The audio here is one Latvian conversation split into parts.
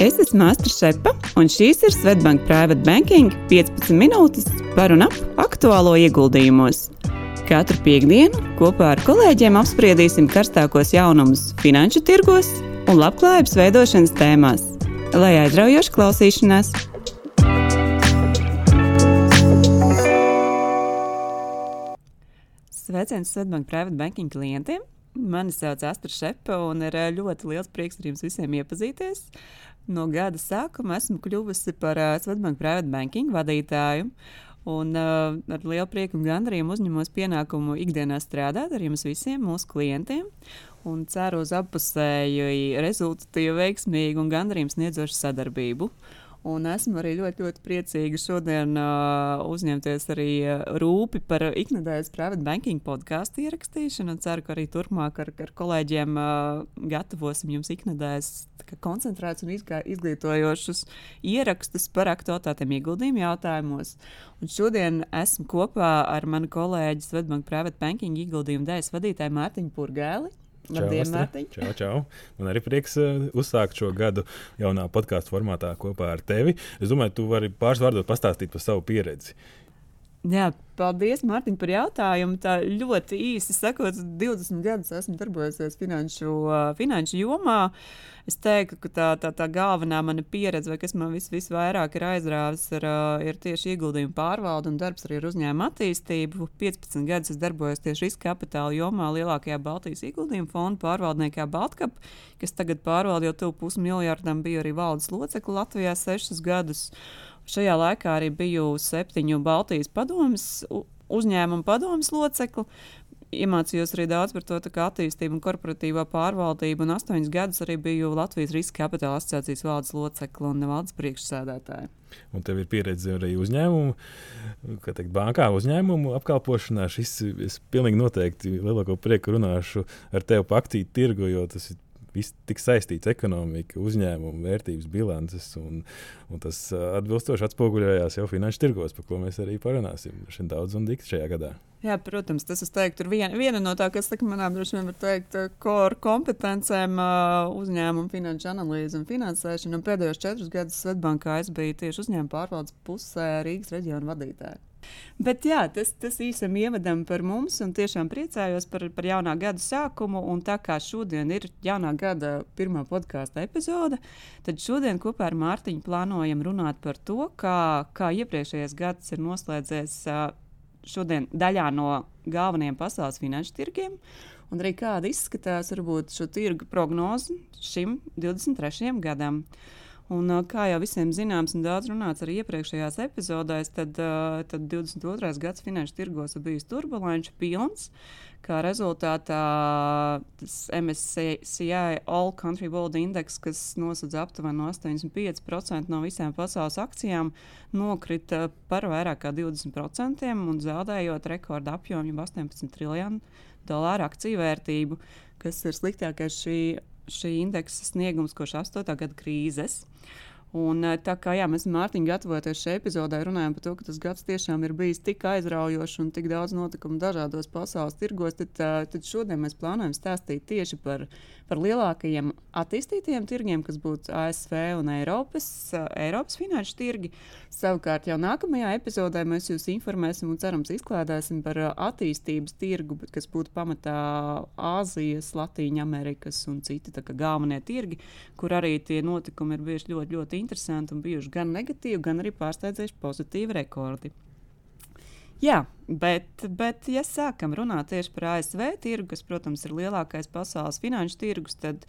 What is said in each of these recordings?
Es esmu Astra Šepa, un šīs ir Svetbank Private Banking 15 minūtes par un ap aktuālo ieguldījumos. Katru piekdienu kopā ar kolēģiem apspriedīsim karstākos jaunumus finanšu tirgos un labklājības veidošanas tēmās. Lai aizraujoši klausīšanās! Sveiciens Svetbank Private Banking klientiem! Mani sauc Astra Šepa, un ir eh, ļoti liels prieks ar jums visiem iepazīties. No gada sākuma esmu kļuvusi par uh, Svetbank Private Banking vadītāju. Un uh, ar lielu prieku un gandarījumu uzņemos pienākumu ikdienā strādāt ar jums visiem, mūsu klientiem. Un ceru uz apusēju, rezultatīvu, veiksmīgu un gandarījumu sniedzošu sadarbību. Uh, Un esmu arī ļoti, ļoti priecīga šodien uh, uzņemties arī rūpi par iknedēļas private banking podkāstu ierakstīšanu. Ceru, ka arī turpmāk ar, ar kolēģiem uh, gatavosim jums iknedēļas koncentrētus un izgā, izglītojošus ierakstus par aktuālitātēm ieguldījumu jautājumos. Un šodien esmu kopā ar manu kolēģi Svetbank Private Banking ieguldījumu dēļas vadītāju Mārtiņu Purgēli. Labdien, Mārtiņ! Čau, čau! Man arī prieks uh, uzsākt šo gadu jaunā podkāstu formātā kopā ar tevi. Es domāju, tu vari pāris vārdos pastāstīt par savu pieredzi. Jā, paldies, Mārtiņ, par jautājumu. Tā ļoti īsi sakot, 20 gadus esmu darbojusies finanšu, finanšu jomā. Es teiktu, ka tā, tā, tā galvenā mana pieredze, vai kas man vis, visvairāk ir aizrāvis, ir, ir tieši ieguldījuma pārvalde un darbs arī ar uzņēmumu attīstību. 15 gadus es darbojos tieši riska kapitāla jomā lielākajā Baltijas ieguldījuma fonda pārvaldniekā Baltkap, kas tagad pārvalda jau tuvu pusmiljardam, bija arī valdes locekli Latvijā sešus gadus. Šajā laikā arī biju septiņu Baltijas padomus uzņēmumu padomus locekli. Iemācījos arī daudz par to attīstību un korporatīvo pārvaldību, un astoņus gadus arī biju Latvijas Riska kapitāla asociācijas valdes locekli un valdes priekšsēdētāja. Un tev ir pieredze arī uzņēmumu, kā teikt, bankā, uzņēmumu apkalpošanā. Šis es pilnīgi noteikti lielāko prieku runāšu ar tevi pa aktīvu tirgu, jo tas ir viss tik saistīts - ekonomika, uzņēmuma vērtības bilances, un, un tas atbilstoši atspoguļojās jau finanšu tirgos, par ko mēs arī parunāsim daudz un dikti šajā gadā. Jā, protams, tas teiktu, ir viena, viena no tā, kas tā, manām droši vien var teikt, core kompetencēm uzņēmuma finanšu analīze un finansēšana. Un pēdējos četrus gadus Svetbankā es biju tieši uzņēmuma pārvaldes pusē Rīgas reģiona vadītāja. Bet jā, tas, tas īsam ievadam par mums, un tiešām priecājos par, par jaunā gada sākumu. Un tā kā šodien ir jaunā gada pirmā podkāstu epizode, tad šodien kopā ar Mārtiņu plānojam runāt par to, kā, kā iepriekšējais gads ir noslēdzies šodien daļā no galvenajiem pasaules finanšu tirgiem. Un arī kāda izskatās varbūt šo tirgu prognozi šim 23. gadam. Uh, Un, kā jau visiem zināms, un daudz runāts arī iepriekšējās epizodēs, tad, tad 22. gads finanšu tirgos ir bijis turbulents, pilns. Kā rezultātā MSCI All Country World Index, kas nosedz aptuveni 85% no visām pasaules akcijām, nokrita par vairāk kā 20% un zaudējot rekordu apjomu 18 triljonu dolāru akciju vērtību, kas ir sliktākais šī šī indeksa sniegums kopš 8. gada krīzes. Un, eh, tā kā jā, mēs ar Mārtiņu gatavoties šai epizodē, runājam par to, ka tas gads tiešām ir bijis tik aizraujošs un tik daudz notikumu dažādos pasaules tirgos, tad, eh, tad šodien mēs plānojam stāstīt tieši par, par lielākajiem attīstītajiem tirgiem, kas būtu ASV un Eiropas, eh, Eiropas finanšu tirgi. Savukārt jau nākamajā epizodē mēs jūs informēsim un cerams izklādēsim par attīstības tirgu, kas būtu pamatā Āzijas, Latīņa Amerikas un citi galvenie tirgi, kur arī tie notikumi ir bijuši ļoti, ļoti interesanti un bijuši gan negatīvi, gan arī pārsteidzoši pozitīvi rekordi. Jā, bet, bet, ja sākam runāt tieši par ASV tirgu, kas, protams, ir lielākais pasaules finanšu tirgus, tad,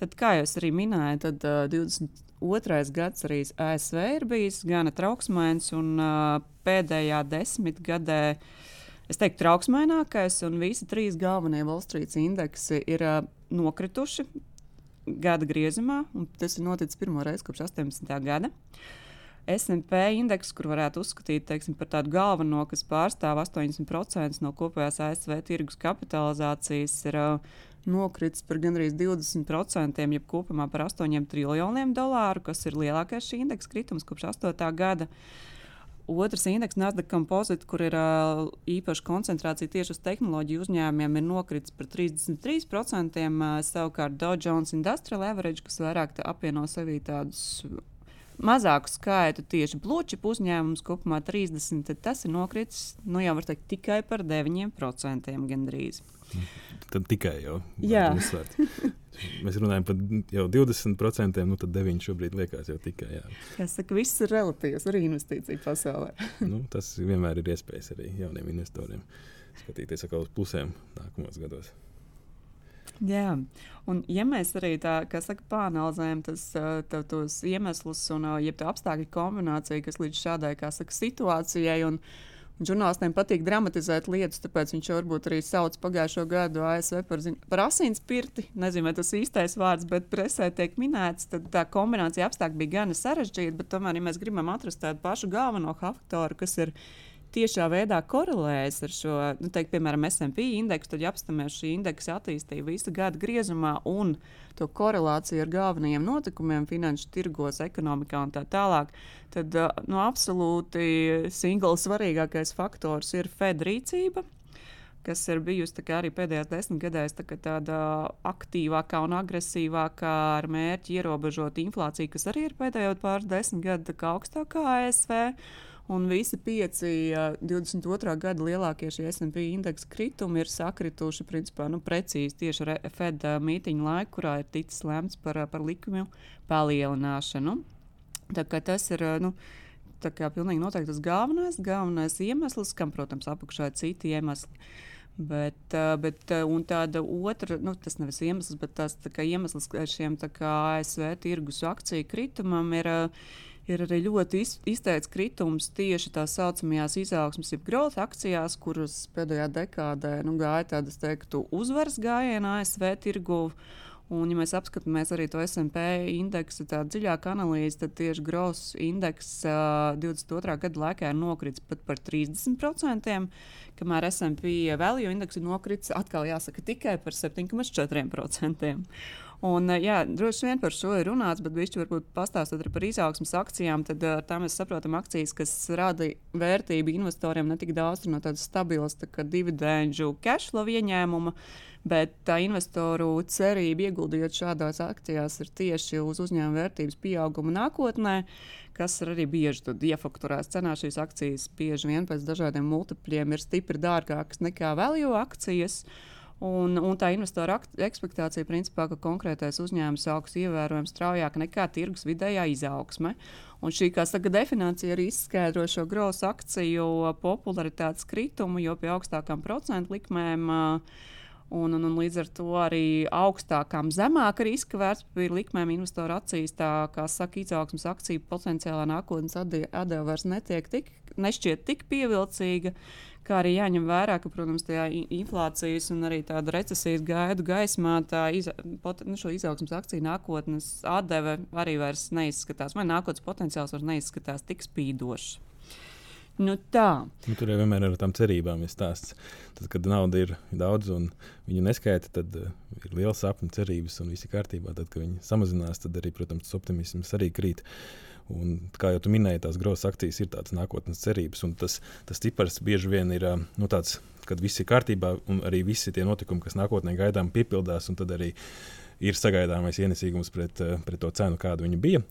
tad kā jau arī minēju, tad uh, 22. gads arī ASV ir bijis gana trauksmains un uh, pēdējā desmitgadē. Es teiktu, trauksmainākais, un visi trīs galvenie Wall Street indeksi ir uh, nokrituši gada griezumā, un tas ir noticis pirmo reizi kopš 18. gada. SMP indeks, kur varētu uzskatīt teiksim, par tādu galveno, kas pārstāv 80% no kopējās ASV tirgus kapitalizācijas, ir uh, nokritis par gandrīz 20%, jeb kopumā par 8 triljoniem dolāru, kas ir lielākais šī indeksa kritums kopš 8. gada. Otrs indeks, Nasdaq Composite, kur ir uh, īpaša koncentrācija tieši uz tehnoloģiju uzņēmumiem, ir nokritis par 33%. Uh, savukārt Dow Jones Industrial Average, kas vairāk apvieno sevī tādus mazāku skaitu tieši blūču uzņēmumus, kopumā 30, tas ir nokritis nu, jau teikt, tikai par 9% gandrīz. Tad tikai jau. Mēs runājam par jau 20%, nu tad 9% šobrīd liekas jau tikai. Jā. Es saku, viss ir relatīvs arī investīciju pasaulē. nu, tas vienmēr ir iespējas arī jauniem investoriem skatīties uz pusēm nākamos gados. Jā, un ja mēs arī tā, kā saka, pāranalizējam tas, tā, tos iemeslus un ja apstākļu kombināciju, kas līdz šādai saka, situācijai. Un, Žurnālistiem patīk dramatizēt lietas, tāpēc viņš varbūt arī sauc pagājušo gadu ASV par, zin, par asinspirti. Nezinu, vai tas īstais vārds, bet presē tiek minēts. Tad tā kombinācija apstākļi bija gan sarežģīta, tomēr, ja mēs gribam atrast tādu pašu galveno faktoru, kas ir tiešā veidā korelējas ar šo, nu, teikt, piemēram, SP indeksu, tad, ja apstāmies šī indeksa attīstību visu gadu griezumā un to korelāciju ar galvenajiem notikumiem finanšu tirgos, ekonomikā un tā tālāk, tad nu, absolūti singls svarīgākais faktors ir Fed rīcība kas ir bijusi arī pēdējās desmit gadēs tā tāda aktīvākā un agresīvākā ar mērķi ierobežot inflāciju, kas arī ir pēdējo pāris desmit gadu augstākā ASV. Un visi pieci 22. gada lielākie šie SP indeksa kritumi ir sakrituši principā, nu, precīzi tieši Fed mītīņu laiku, kurā ir ticis lemts par, par likumu palielināšanu. Tas ir nu, pilnīgi noteikti tas galvenais, galvenais iemesls, kam, protams, apakšā ir citi iemesli. Bet, bet tāda otra, nu, tas nevis iemesls, bet tas iemesls šiem ASV tirgus akciju kritumam ir ir arī ļoti iz, izteikts kritums tieši tā saucamajās izaugsmas, jeb growth akcijās, kuras pēdējā dekādē nu, gāja tādas, teiktu, uzvaras gājienā ASV tirgu. Un, ja mēs apskatāmies arī to SMP indeksu, tādu dziļāku analīzi, tad tieši growth indeks uh, 22. gada laikā ir nokritis pat par 30%, kamēr SMP value indeks ir nokritis atkal jāsaka tikai par 7,4%. Un, eh, jā, droši vien par šo ir runāts, bet viņš varbūt pastāstot par izaugsmas akcijām. Tad ar eh, tām mēs saprotam akcijas, kas rada vērtību investoriem ne tik daudz no tādas stabilas tā dividendžu cash flow ieņēmuma. Bet tā investoru cerība ieguldījot šādās akcijās ir tieši uz uzņēmuma vērtības pieauguma nākotnē, kas arī bieži iefakturēs cenā. Šīs akcijas bieži vien pēc dažādiem multipļiem ir stipri dārgākas nekā value akcijas. Uh, Un, un tā investora ekspektācija, principā, ka konkrētais uzņēmums augs ievērojami straujāk nekā tirgus vidējā izaugsme. Un šī saka, definīcija arī izskaidro šo grozu akciju popularitātes kritumu, jo pie augstākām procentu likmēm uh, Un, un, un līdz ar to arī augstākām, zemāka riska vērtspapīra likmēm investoru acīs, tā kā saka, izaugsmas akciju potenciālā nākotnes atdeve vairs netiek tik, nešķiet tik pievilcīga. Kā arī jāņem vērā, ka, protams, tajā inflācijas un arī tāda recesijas gaidu gaismā tā iza, pot, nu, izaugsmas akciju nākotnes atdeve arī vairs neizskatās, vai nākotnes potenciāls vairs neizskatās tik spīdošs. Nu tā. Nu, tur jau vienmēr ir ar tām cerībām stāsts. Tad, kad nauda ir daudz un viņu neskaita, tad uh, ir liela sapņu cerības un viss ir kārtībā. Tad, kad viņi samazinās, tad arī, protams, tas optimisms arī krīt. Uh, Un, kā jau minēji, tās grozas akcijas ir tādas nākotnes cerības, un tas, tas cipars bieži vien ir nu, tāds, kad viss ir kārtībā, un arī visi tie notikumi, kas nākotnē gaidām, piepildās, un tad arī ir sagaidāmais ienesīgums pret, pret to cenu, kāda viņa bija.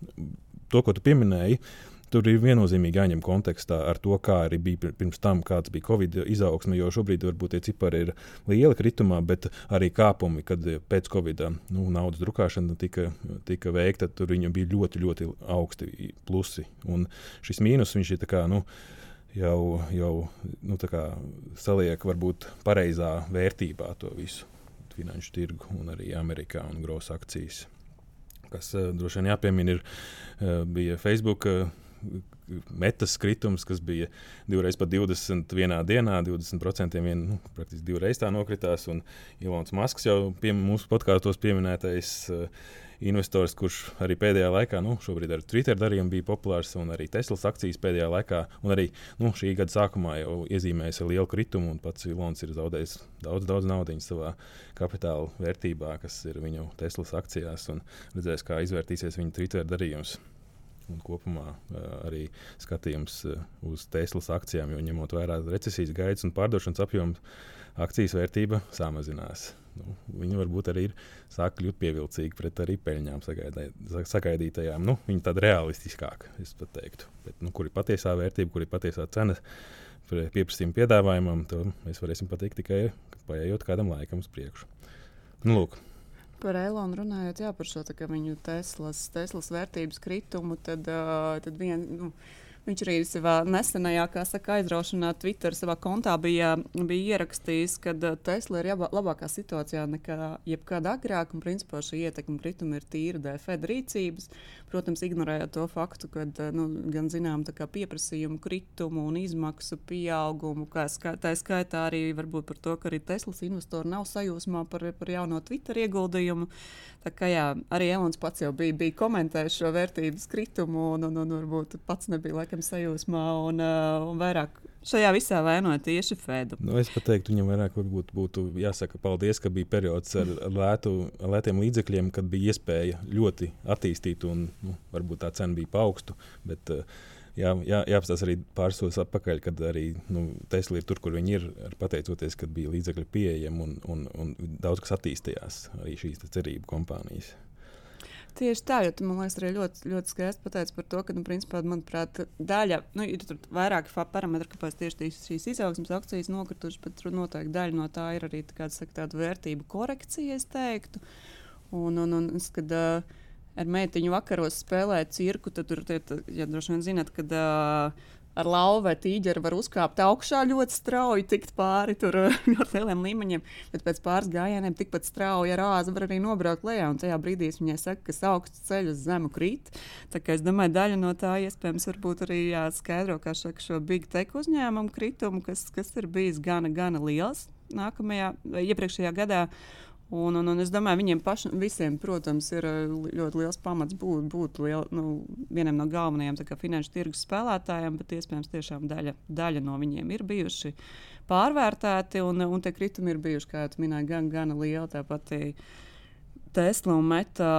To, ko tu pieminēji, uh, Tur ir viennozīmīgi jāņem kontekstā ar to, kā arī bija pirms tam, kāds bija Covid izaugsme, jo šobrīd varbūt tie cipari ir lieli kritumā, bet arī kāpumi, kad pēc Covid nu, naudas drukāšana tika, tika veikta, tur viņam bija ļoti, ļoti augsti plusi. Un šis mīnus viņš ir kā, nu, jau, jau nu, saliek varbūt pareizā vērtībā to visu finanšu tirgu un arī Amerikā un grosa akcijas. Kas uh, droši vien jāpiemina, ir, uh, bija Facebook. Metas kritums, kas bija divreiz pat 21 dienā, 20% vien, nu, praktiski divreiz tā nokritās. Un Ilons Masks jau pie mūsu podkāstos pieminētais uh, investors, kurš arī pēdējā laikā, nu, šobrīd ar Twitter darījumu bija populārs, un arī Teslas akcijas pēdējā laikā, un arī nu, šī gada sākumā jau iezīmējis ar lielu kritumu, un pats Ilons ir zaudējis daudz, daudz naudas savā kapitāla vērtībā, kas ir viņu Teslas akcijās, un redzēs, kā izvērtīsies viņa Twitter darījums. Un kopumā arī skatījums uz Teslas akcijām, jo ņemot vērā recesijas gaidas un pārdošanas apjomu, akcijas vērtība samazinās. Nu, viņi varbūt arī ir sāk kļūt pievilcīgi pret arī peļņām sagaidītajām. Nu, viņi tādi realistiskāki, es teiktu. Bet, nu, kur ir patiesā vērtība, kur ir patiesā cena pieprasījuma piedāvājumam, to mēs varēsim pateikt tikai paiet kādam laikam uz priekšu. Nu, lūk. Par Eilonu runājot, jā, par šo viņu Teslas, Teslas vērtības kritumu, tad, uh, tad vien, nu, viņš arī savā nesenajā, saka, aizraušanā Twitter savā kontā bija, bija ierakstījis, ka Tesla ir jābā, labākā situācijā nekā jebkad agrāk, un principā šī ietekme krituma ir tīra dēļ Fed rīcības. Protams, ignorējot to faktu, ka nu, gan zinām pieprasījumu kritumu un izmaksu pieaugumu, kā ska, tā skaitā arī varbūt par to, ka arī Teslas investori nav sajūsmā par, par jauno Twitter ieguldījumu. Tā kā jā, arī Elons pats jau bija, bija komentējis šo vērtības kritumu, un, un, un varbūt pats nebija laikam sajūsmā un, uh, un vairāk šajā visā vainoja tieši Fedu. Nu, es teiktu, viņam vairāk būtu jāsaka paldies, ka bija periods ar lētu, lētiem līdzekļiem, kad bija iespēja ļoti attīstīt, un nu, varbūt tā cena bija paaugstu. Bet, uh, jā, jā, jāapstāsta arī pāris soļus atpakaļ, kad arī nu, Tesla ir tur, kur viņi ir, pateicoties, kad bija līdzekļi pieejami un, un, un daudz kas attīstījās arī šīs cerību kompānijas. Tieši tā, jo tu man liekas, arī ļoti, ļoti skaisti pateici par to, ka, nu, principā, manuprāt, daļa, nu, ir vairāki parametri, kāpēc tieši šīs izaugsmas akcijas nokritušas, bet noteikti daļa no tā ir arī tā saka, tāda vērtību korekcija, es teiktu. Un, un, un, kad uh, ar meitiņu vakaros spēlēju cirku, tad tur, ja droši vien zinat, kad uh, ar lauvu vai tīģeri var uzkāpt augšā ļoti strauji, tikt pāri tur ļoti lieliem līmeņiem, bet pēc pāris gājieniem tikpat strauji ar āzu var arī nobraukt lejā. Un tajā brīdī es viņai saku, ka augsts ceļš uz zemu krīt. Tā kā es domāju, daļa no tā iespējams varbūt arī jāskaidro, kā šaka, šo big tech uzņēmumu kritumu, kas, kas ir bijis gana, gana liels nākamajā, iepriekšējā gadā. Un, un, un es domāju, viņiem pašiem, visiem, protams, ir eh, ļoti liels pamats būt, būt liel, nu, vienam no galvenajiem finanšu tirgus spēlētājiem, bet iespējams tiešām daļa, daļa no viņiem ir bijuši pārvērtēti, un, un tie kritumi ir bijuši, kā jau minēju, gan, gan lieli. Tāpat Tesla un Meta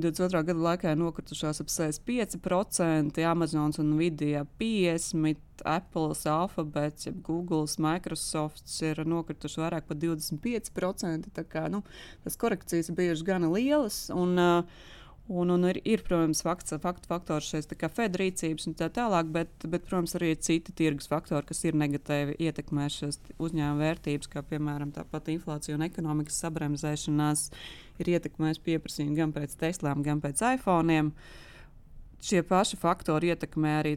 22. gada laikā nokritušās ap 65%, Amazon un Nvidia 50%, Apple, Alphabet, Google, Microsoft ir nokrituši vairāk par 25%. Tā kā, nu, tas korekcijas ir bijušas gana lielas. Un, uh, Un, un ir, ir, protams, fakts, faktu faktors šeit, kā federīcības un tā tālāk, bet, bet, protams, arī ir citi tirgus faktori, kas ir negatīvi ietekmējušies uzņēmuma vērtības, kā piemēram tāpat inflācija un ekonomikas sabremzēšanās, ir ietekmējusi pieprasījumu gan pēc Teslām, gan pēc iPhone. Šie paši faktori ietekmē arī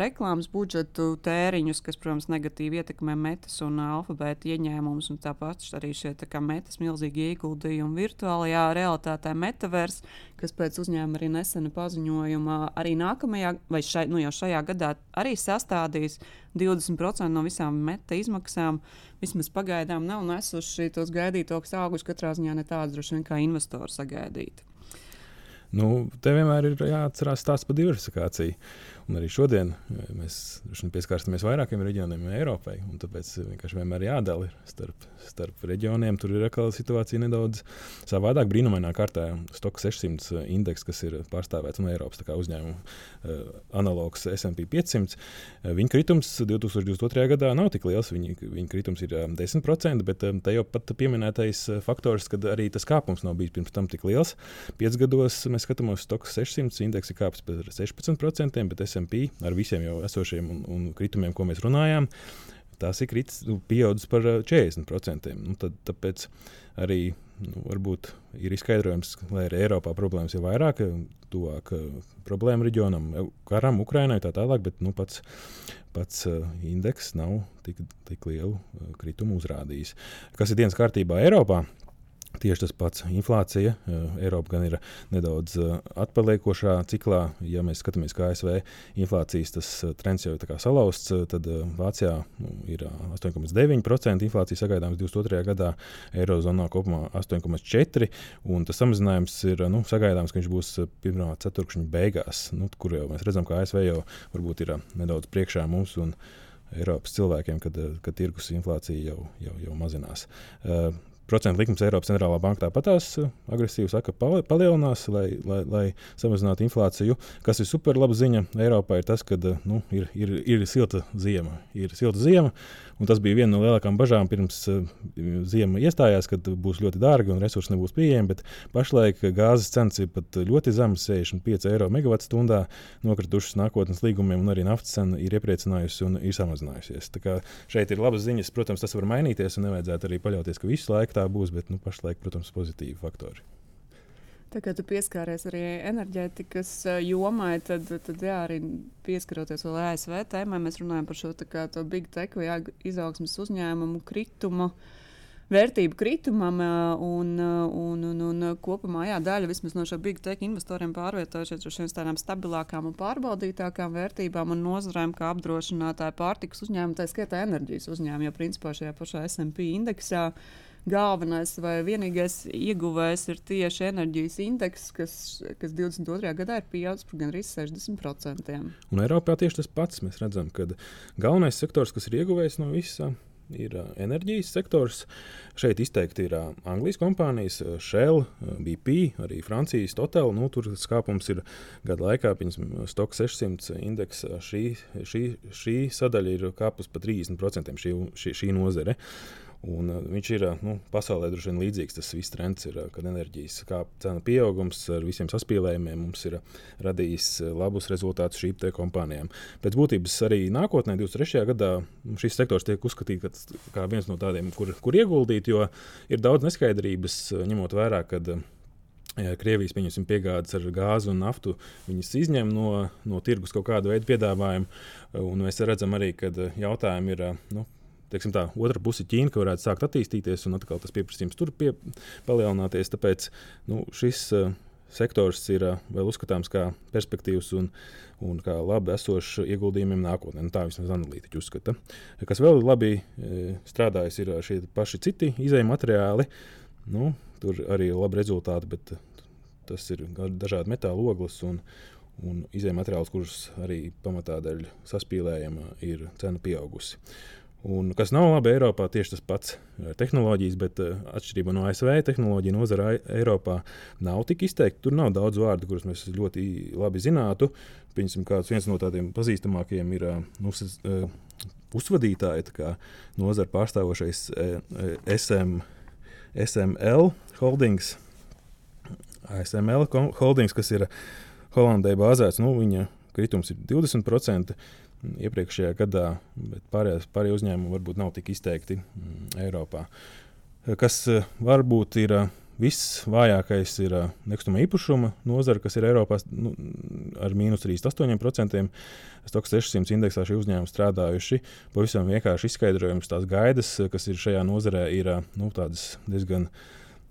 reklāmas budžetu tēriņus, kas, protams, negatīvi ietekmē metas un alfabēta ieņēmumus. Tāpat arī šie kā, metas milzīgi ieguldījumi virtuālajā realitātē, metavers, kas pēc uzņēmuma arī nesena paziņojuma arī nākamajā, vai šai, nu, jau šajā gadā arī sastādīs 20% no visām meta izmaksām. Vismaz pagaidām nav nesuši tos gaidītos augus, katrā ziņā ne tādus droši vien kā investori sagaidītu. Nu, te vienmēr ir jāatcerās stāsts par diversifikāciju. Un arī šodien eh, mēs pieskārsimies vairākiem reģioniem Eiropai. Tāpēc vienkārši vienmēr jādala starp, starp reģioniem. Tur ir atkal situācija nedaudz savādāk. Brīnumainā kārtā Stoka 600 indeks, kas ir pārstāvēts no Eiropas uzņēmuma uh, analogs SP 500. Uh, viņa kritums 2022. gadā nav tik liels. Viņa, viņa kritums ir um, 10%, bet te jau pat pieminētais faktors, ka arī tas kāpums nav bijis pirms tam tik liels. Pēc gados mēs skatāmies, Stoka 600 indeks ir kāpis par 16%, bet SP ar visiem jau esošiem un, un kritumiem, ko mēs runājām, tās ir kritis, nu, pieaudzis par 40%. Eh, nu, tad, tāpēc arī nu, varbūt ir izskaidrojums, lai arī Eiropā problēmas ir vairāk, tuvāk problēmu reģionam, karam, Ukrainai tā tālāk, bet nu, pats, pats indeks nav tik, tik lielu kritumu uzrādījis. Kas ir dienas kārtībā Eiropā? Tieši tas pats inflācija. Eh, Eiropa gan ir nedaudz eh, atpaliekošā ciklā. Ja mēs skatāmies, kā ASV inflācijas eh, trends jau ir salauzts, tad Vācijā nu, ir 8,9% inflācija sagaidāms 22. gadā, Eirozonā kopumā 8,4%. Tas samazinājums ir nu, sagaidāms, ka viņš būs pirmā ceturkšņa beigās, nu, kur jau mēs redzam, ka ASV jau varbūt ir nedaudz priekšā mums. Eiropas cilvēkiem, kad, kad tirgus inflācija jau, jau, jau mazinās. Uh, procentu likums Eiropas centrālā banka tāpatās agresīvi saka, palielinās, lai, lai, lai samazinātu inflāciju. Kas ir super laba ziņa Eiropā, ir tas, ka nu, ir, ir, ir silta ziema. Ir silta ziema Un tas bija viena no lielākajām bažām pirms uh, ziema iestājās, kad būs ļoti dārgi un resursi nebūs pieejami. Bet pašlaik gāzes cenas ir pat ļoti zemas, 65 eiro megawatt-stundā, nokritušas nākotnes līgumiem, un arī naftas cena ir iepriecinājusi un ir samazinājusies. Tā kā šeit ir labas ziņas. Protams, tas var mainīties un nevajadzētu arī paļauties, ka visu laiku tā būs, bet nu, pašlaik, protams, pozitīvi faktori. Tā kā tu pieskāries arī enerģētikas jomai, tad, tad jā, arī pieskaroties vēl ASV tēmai, mēs runājam par šo kā, big tech vai izaugsmas uzņēmumu kritumu. Vērtību kritumam, un, un, un, un kopumā jā, daļa no šo big tech investoriem pārvietojušies uz šīm tādām stabilākām un pārbaudītākām vērtībām un nozarēm, kā apdrošinātāji, pārtikas uzņēmumi, tā skaitā enerģijas uzņēmumi. Jo principā šajā pašā SP indeksā uh, galvenais vai vienīgais ieguvējs ir tieši enerģijas indeks, kas, kas 22. gadā ir pieaudzis par gandrīz 60%. Un Eiropā tieši tas pats. Mēs redzam, ka galvenais sektors, kas ir ieguvējis no visa, ir uh, enerģijas sektors. Šeit izteikti ir uh, Anglijas kompānijas, uh, Shell, BP, arī Francijas Total. Nu, tur skāpums ir gada laikā, piemēram, Stock 600 indeks. Šī, šī, šī sadaļa ir kāpus pa 30% šī, šī, šī nozare. Un, uh, viņš ir uh, nu, pasaulē droši vien līdzīgs. Tas viss trends ir, uh, kad enerģijas cena pieaugums ar visiem saspīlējumiem mums ir radījis labus rezultātus šīm kompānijām. Pēc būtības arī nākotnē, 23. gadā, šis sektors tiek uzskatīts par viens no tādiem, kur, kur ieguldīt, jo ir daudz neskaidrības, ņemot vērā, ka Krievijas piegādes ar gāzi un naftu izņem no, no tirgus kaut kādu veidu piedāvājumu. Un mēs redzam arī, ka jautājumi ir nu, teiksim, tā, otra puse Ķīna, ka varētu sākt attīstīties, un atkal tas pieprasījums tur pie, palielināties. Tāpēc nu, šis uh, sektors ir uh, vēl uzskatāms kā perspektīvs un, un kā labi esošs ieguldījumiem nākotnē. Nu, tā vismaz analītiķi uzskata. Kas vēl labi uh, strādājas, ir šie paši citi izējuma materiāli. Nu, tur arī ir labi rezultāti, bet tas ir dažādi metāla ogles. Un, un izējuma materiāls, kurus arī pamatā dēļ saspīlējuma, ir cena pieaugusi. Un, kas nav labi Eiropā, tieši tas pats tehnoloģijas, bet uh, atšķirībā no ASV tehnoloģija nozara Eiropā nav tik izteikta. Tur nav daudz vārdu, kurus mēs ļoti labi zinātu. Piemēram, viens no tādiem pazīstamākajiem ir uh, nu, uzvadītāji, kā nozara pārstāvošais SM, SML Holdings. ASML Holdings, kas ir Holandē bāzēts, nu, viņa kritums ir 20% iepriekšējā gadā, bet pārējie, pārējie uzņēmumi varbūt nav tik izteikti mm, Eiropā. Kas eh, varbūt ir eh, visvājākais, ir eh, nekustamā īpašuma nozara, kas ir Eiropā nu, ar mīnus 38%. Stoks 600 indeksā šie uzņēmumi strādājuši. Pavisam vienkārši izskaidrojums tās gaidas, kas ir šajā nozarē, ir nu, diezgan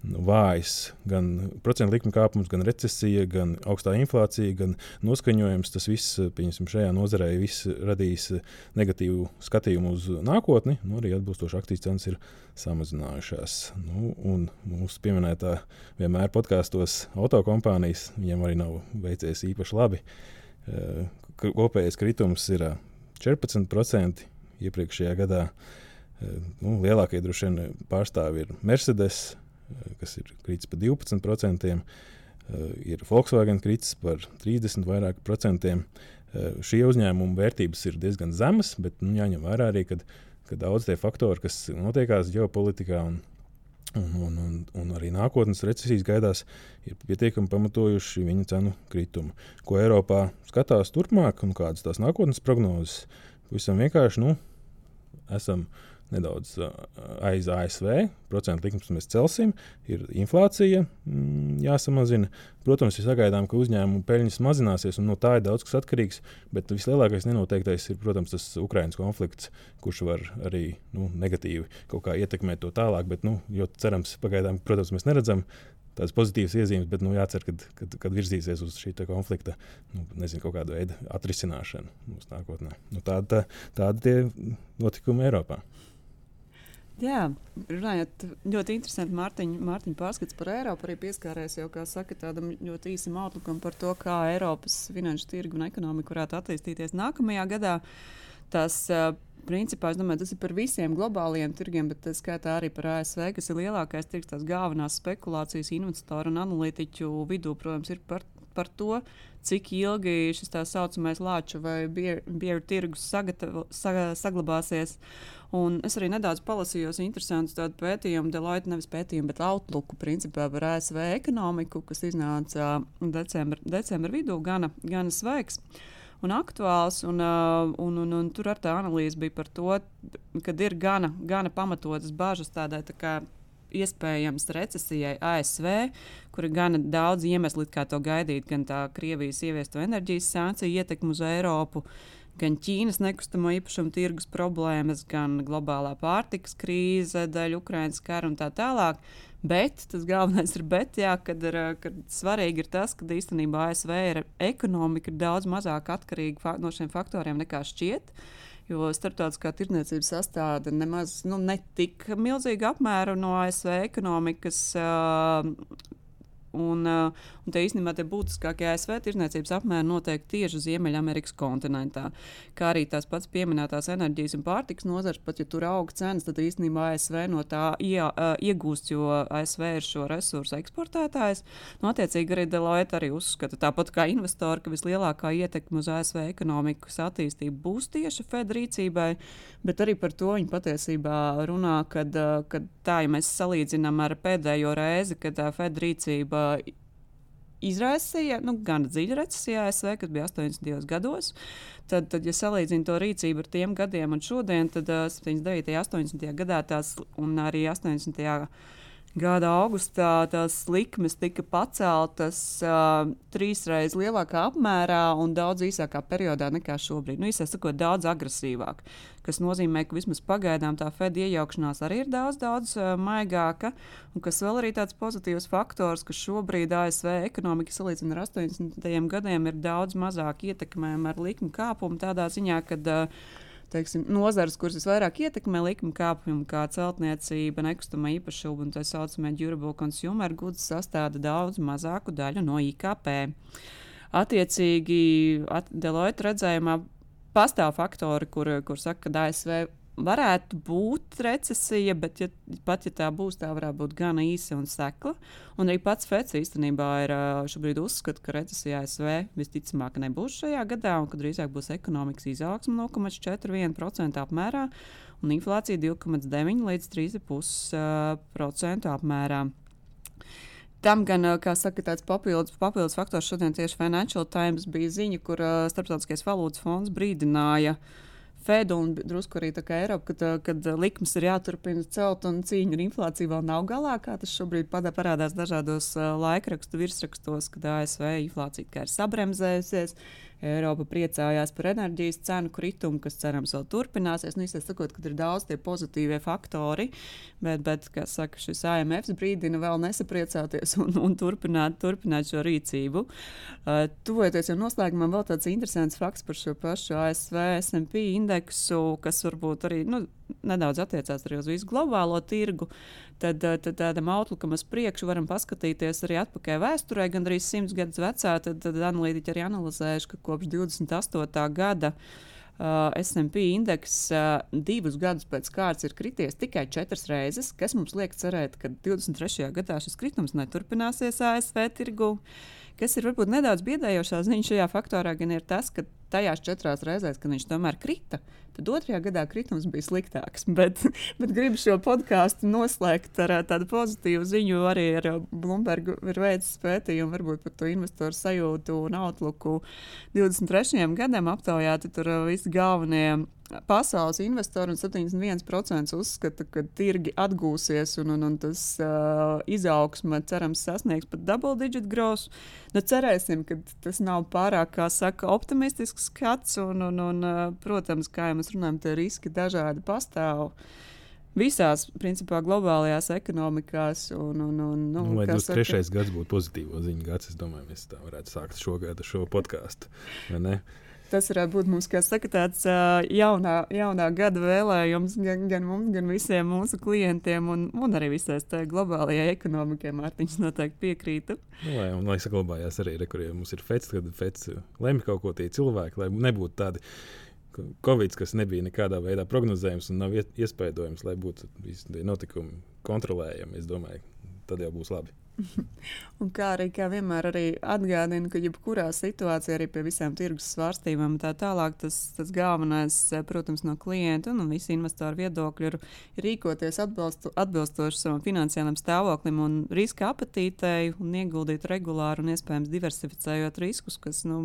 vājs. Gan procentu likuma kāpums, gan recesija, gan augstā inflācija, gan noskaņojums. Tas viss, pieņemsim, šajā nozarē radīs negatīvu skatījumu uz nākotni. Nu, arī atbilstoši akcijas cenas ir samazinājušās. Nu, un mūsu pieminētā vienmēr podkāstos autokompānijas, viņiem arī nav veicies īpaši labi. Kopējais kritums ir 14% iepriekšējā gadā. Nu, lielākie droši vien pārstāvji ir Mercedes, kas ir kritis par 12%, ir Volkswagen kritis par 30 vairāk procentiem. Šie uzņēmumu vērtības ir diezgan zemas, bet nu, jāņem vērā arī, ka, ka daudz tie faktori, kas notiekās ģeopolitikā un, un, un, un, un arī nākotnes recesijas gaidās, ir pietiekami pamatojuši viņu cenu kritumu. Ko Eiropā skatās turpmāk un kādas tās nākotnes prognozes, pavisam vienkārši nu, esam nedaudz aiz ASV. Procentu likums mēs celsim, ir inflācija mm, jāsamazina. Protams, ir sagaidām, ka uzņēmumu peļņas mazināsies, un no tā ir daudz kas atkarīgs. Bet vislielākais nenoteiktais ir, protams, tas Ukraiņas konflikts, kurš var arī nu, negatīvi kaut kā ietekmēt to tālāk. Bet, nu, jo cerams, pagaidām, protams, mēs neredzam tādas pozitīvas iezīmes, bet nu, jācer, ka kad, kad virzīsies uz šī konflikta, nu, nezinu, kaut kāda veida atrisināšanu mūsu nākotnē. Nu, tāda, tā, tāda ir notikumi Eiropā. Jā, runājot, ļoti interesanti Mārtiņa, Mārtiņa pārskats par Eiropu. Arī pieskārēs jau, kā saka, tādam ļoti īsam outlukam par to, kā Eiropas finanšu tirgu un ekonomika varētu attīstīties nākamajā gadā. Tas principā, es domāju, tas ir par visiem globāliem tirgiem, bet tas skaitā arī par ASV, kas ir lielākais tirgs, tās galvenās spekulācijas investoru un analītiķu vidū, protams, ir par, par to, cik ilgi šis tā saucamais lāču vai bieru tirgus sagatavo, saga, saglabāsies. Un es arī nedaudz palasījos interesantu tādu pētījumu, Deloitte nevis pētījumu, bet Outlooku principā par ASV ekonomiku, kas iznāca decembra, decembra vidū, gana, gana sveiks. Uh, un aktuāls. Un, uh, un, un, un tur ar tā analīze bija par to, ka ir gana, gana pamatotas bažas tādai tā kā iespējams recesijai ASV, kur ir gana daudz iemeslu, kā to gaidīt, gan tā Krievijas ieviesto enerģijas sankciju ietekmi uz Eiropu. Gan Ķīnas nekustamo īpašumu tirgus problēmas, gan globālā pārtikas krīze, dēļ Ukraiņas kara un tā tālāk. Bet tas galvenais ir, bet, jā, kad ir, kad svarīgi ir tas, ka īstenībā ASV ir ekonomika ir daudz mazāk atkarīga no šiem faktoriem nekā šķiet. Jo starptautiskā tirdzniecība sastāv nemaz nu, ne tik milzīgu apmēru no ASV ekonomikas. Uh, Un, uh, un te īstenībā tie būtiskākie ASV tirzniecības apmēri notiek tieši Ziemeļamerikas kontinentā. Kā arī tās pats pieminētās enerģijas un pārtikas nozars, pat ja tur aug cenas, tad īstenībā ASV no tā ie, uh, iegūst, jo ASV ir šo resursu eksportētājs. Nu, attiecīgi arī Deloitte arī uzskata, tāpat kā investori, ka vislielākā ietekme uz ASV ekonomikas attīstību būs tieši Fed rīcībai, bet arī par to viņi patiesībā runā, kad, uh, kad tā, ja mēs salīdzinām ar pēdējo reizi, kad Fed rīcība izraisīja nu, gan dziļu recesiju ASV, kas bija 80. gados. Tad, tad ja salīdzinu to rīcību ar tiem gadiem un šodien, tad uh, 79. un 80. gadā tās un arī 80 gada augustā tās likmes tika paceltas uh, trīsreiz lielākā apmērā un daudz īsākā periodā nekā šobrīd. Nu, īsāk sakot, daudz agresīvāk. Tas nozīmē, ka vismaz pagaidām tā Fed iejaukšanās arī ir daudz, daudz uh, maigāka. Un kas vēl arī tāds pozitīvs faktors, ka šobrīd ASV ekonomika salīdzinot ar 80. gadiem ir daudz mazāk ietekmējama ar likuma kāpumu tādā ziņā, ka uh, teiksim, nozares, kuras visvairāk ietekmē likuma kāpumu, kā celtniecība, nekustamā īpašuma un tā saucamie durable consumer goods, sastāv daudz mazāku daļu no IKP. Attiecīgi, at Deloitte redzējumā pastāv faktori, kur, kur saka, ka ASV varētu būt recesija, bet ja, pat ja tā būs, tā varētu būt gan īsa un sekla. Un arī pats Fets īstenībā ir šobrīd uzskata, ka recesija ASV visticamāk nebūs šajā gadā, un ka drīzāk būs ekonomikas izaugsme 0,41% apmērā un inflācija 2,9 līdz 3,5% apmērā. Tam gan, kā saka, tāds papildus, papildus faktors šodien tieši Financial Times bija ziņa, kur uh, Starptautiskais valūtas fonds brīdināja uh, Fedu un drusku arī Eiropu, kad, kad likmes ir jāturpina celt un cīņa ar inflāciju vēl nav galā. Kā tas šobrīd parādās dažādos laikrakstu virsrakstos, kad ASV inflācija ir sabremzējusies. Eiropa priecājās par enerģijas cenu kritumu, kas cerams vēl turpināsies. Nu, sakot, kad ir daudz tie pozitīvie faktori, bet, bet kā saka, šis AMF brīdina vēl nesapriecāties un, un turpināt, turpināt šo rīcību. Uh, tuvojoties jau noslēgumam, vēl tāds interesants fakts par šo pašu ASV SP indeksu, kas varbūt arī. Nu, nedaudz attiecās arī uz visu globālo tirgu, tad, eh, tad tādam outlookam uz priekšu varam paskatīties arī atpakaļ vēsturē, gan arī simts gadus vecā. Tad, tad analītiķi arī analizējuši, ka kopš 28. gada. Uh, SP indeks uh, divus gadus pēc kārtas ir krities tikai četras reizes, kas mums liek cerēt, ka 23. gadā šis kritums neturpināsies ASV tirgu. Kas ir varbūt nedaudz biedējošā ziņa šajā faktorā, gan ir tas, ka tajās četrās reizēs, kad viņš tomēr krita, Tad otrajā gadā kritums bija sliktāks. Bet, bet gribu šo podkāstu noslēgt ar tādu pozitīvu ziņu. Arī ar Bloomberg ir veicis pētījumu varbūt par to investoru sajūtu un outlooku 23. gadam aptaujāti tur visi galvenie pasaules investori un 71% uzskata, ka tirgi atgūsies un, un, un tas uh, izaugsme cerams sasniegs pat double digit growth. Nu, cerēsim, ka tas nav pārāk, kā saka, optimistisks skats un, un, un protams, kā jau mēs runājam, tie riski dažādi pastāv visās, principā, globālajās ekonomikās. Un, un, un, nu, nu, lai 23. gads būtu pozitīvo ziņu gads, es domāju, mēs tā varētu sākt šogad ar šo podkāstu tas varētu būt mums, kā saka, tāds jaunā, jaunā gada vēlējums gan, gan mums, gan visiem mūsu klientiem un, un arī visai globālajai ekonomikai. Mārtiņš noteikti piekrītu. Nu, lai, un, lai saglabājās arī, re, kur ja mums ir fets, kad fets lemj kaut ko tie cilvēki, lai nebūtu tādi Covid, kas nebija nekādā veidā prognozējams un nav iespējams, lai būtu visi notikumi kontrolējami. Es domāju, tad jau būs labi. Un kā arī kā vienmēr arī atgādina, ka jebkurā situācijā, arī pie visām tirgus svārstībām, tā tālāk, tas, tas galvenais, protams, no klienta un, un visu investoru viedokļu ir, rīkoties atbalstu, atbilstoši savam finansiālam stāvoklim un riska apetītei un ieguldīt regulāri un iespējams diversificējot riskus, kas, nu,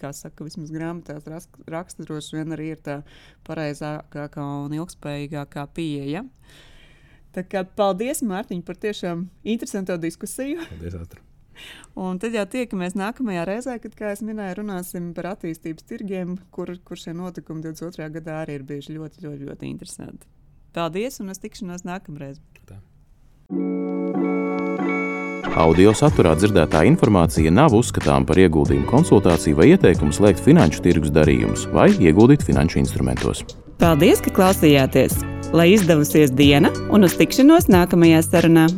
kā saka, vismaz grāmatās raksta droši vien arī ir tā pareizākā un ilgspējīgākā pieeja. Ja? Tā kā paldies, Mārtiņ, par tiešām interesantu diskusiju. Paldies, Atra. Un tad jau tiekamies nākamajā reizē, kad, kā jau minēju, runāsim par attīstības tirgiem, kur, kur šie notikumi 22. gadā arī ir bijuši ļoti, ļoti, ļoti interesanti. Paldies, un es tikšanos nākamreiz. Tā. Audio saturā dzirdētā informācija nav uzskatāms par ieguldījumu konsultāciju vai ieteikumu slēgt finanšu tirgus darījumus vai ieguldīt finanšu instrumentos. Paldies, ka klausījāties! Lai izdevusies diena un uz tikšanos nākamajā sarunā!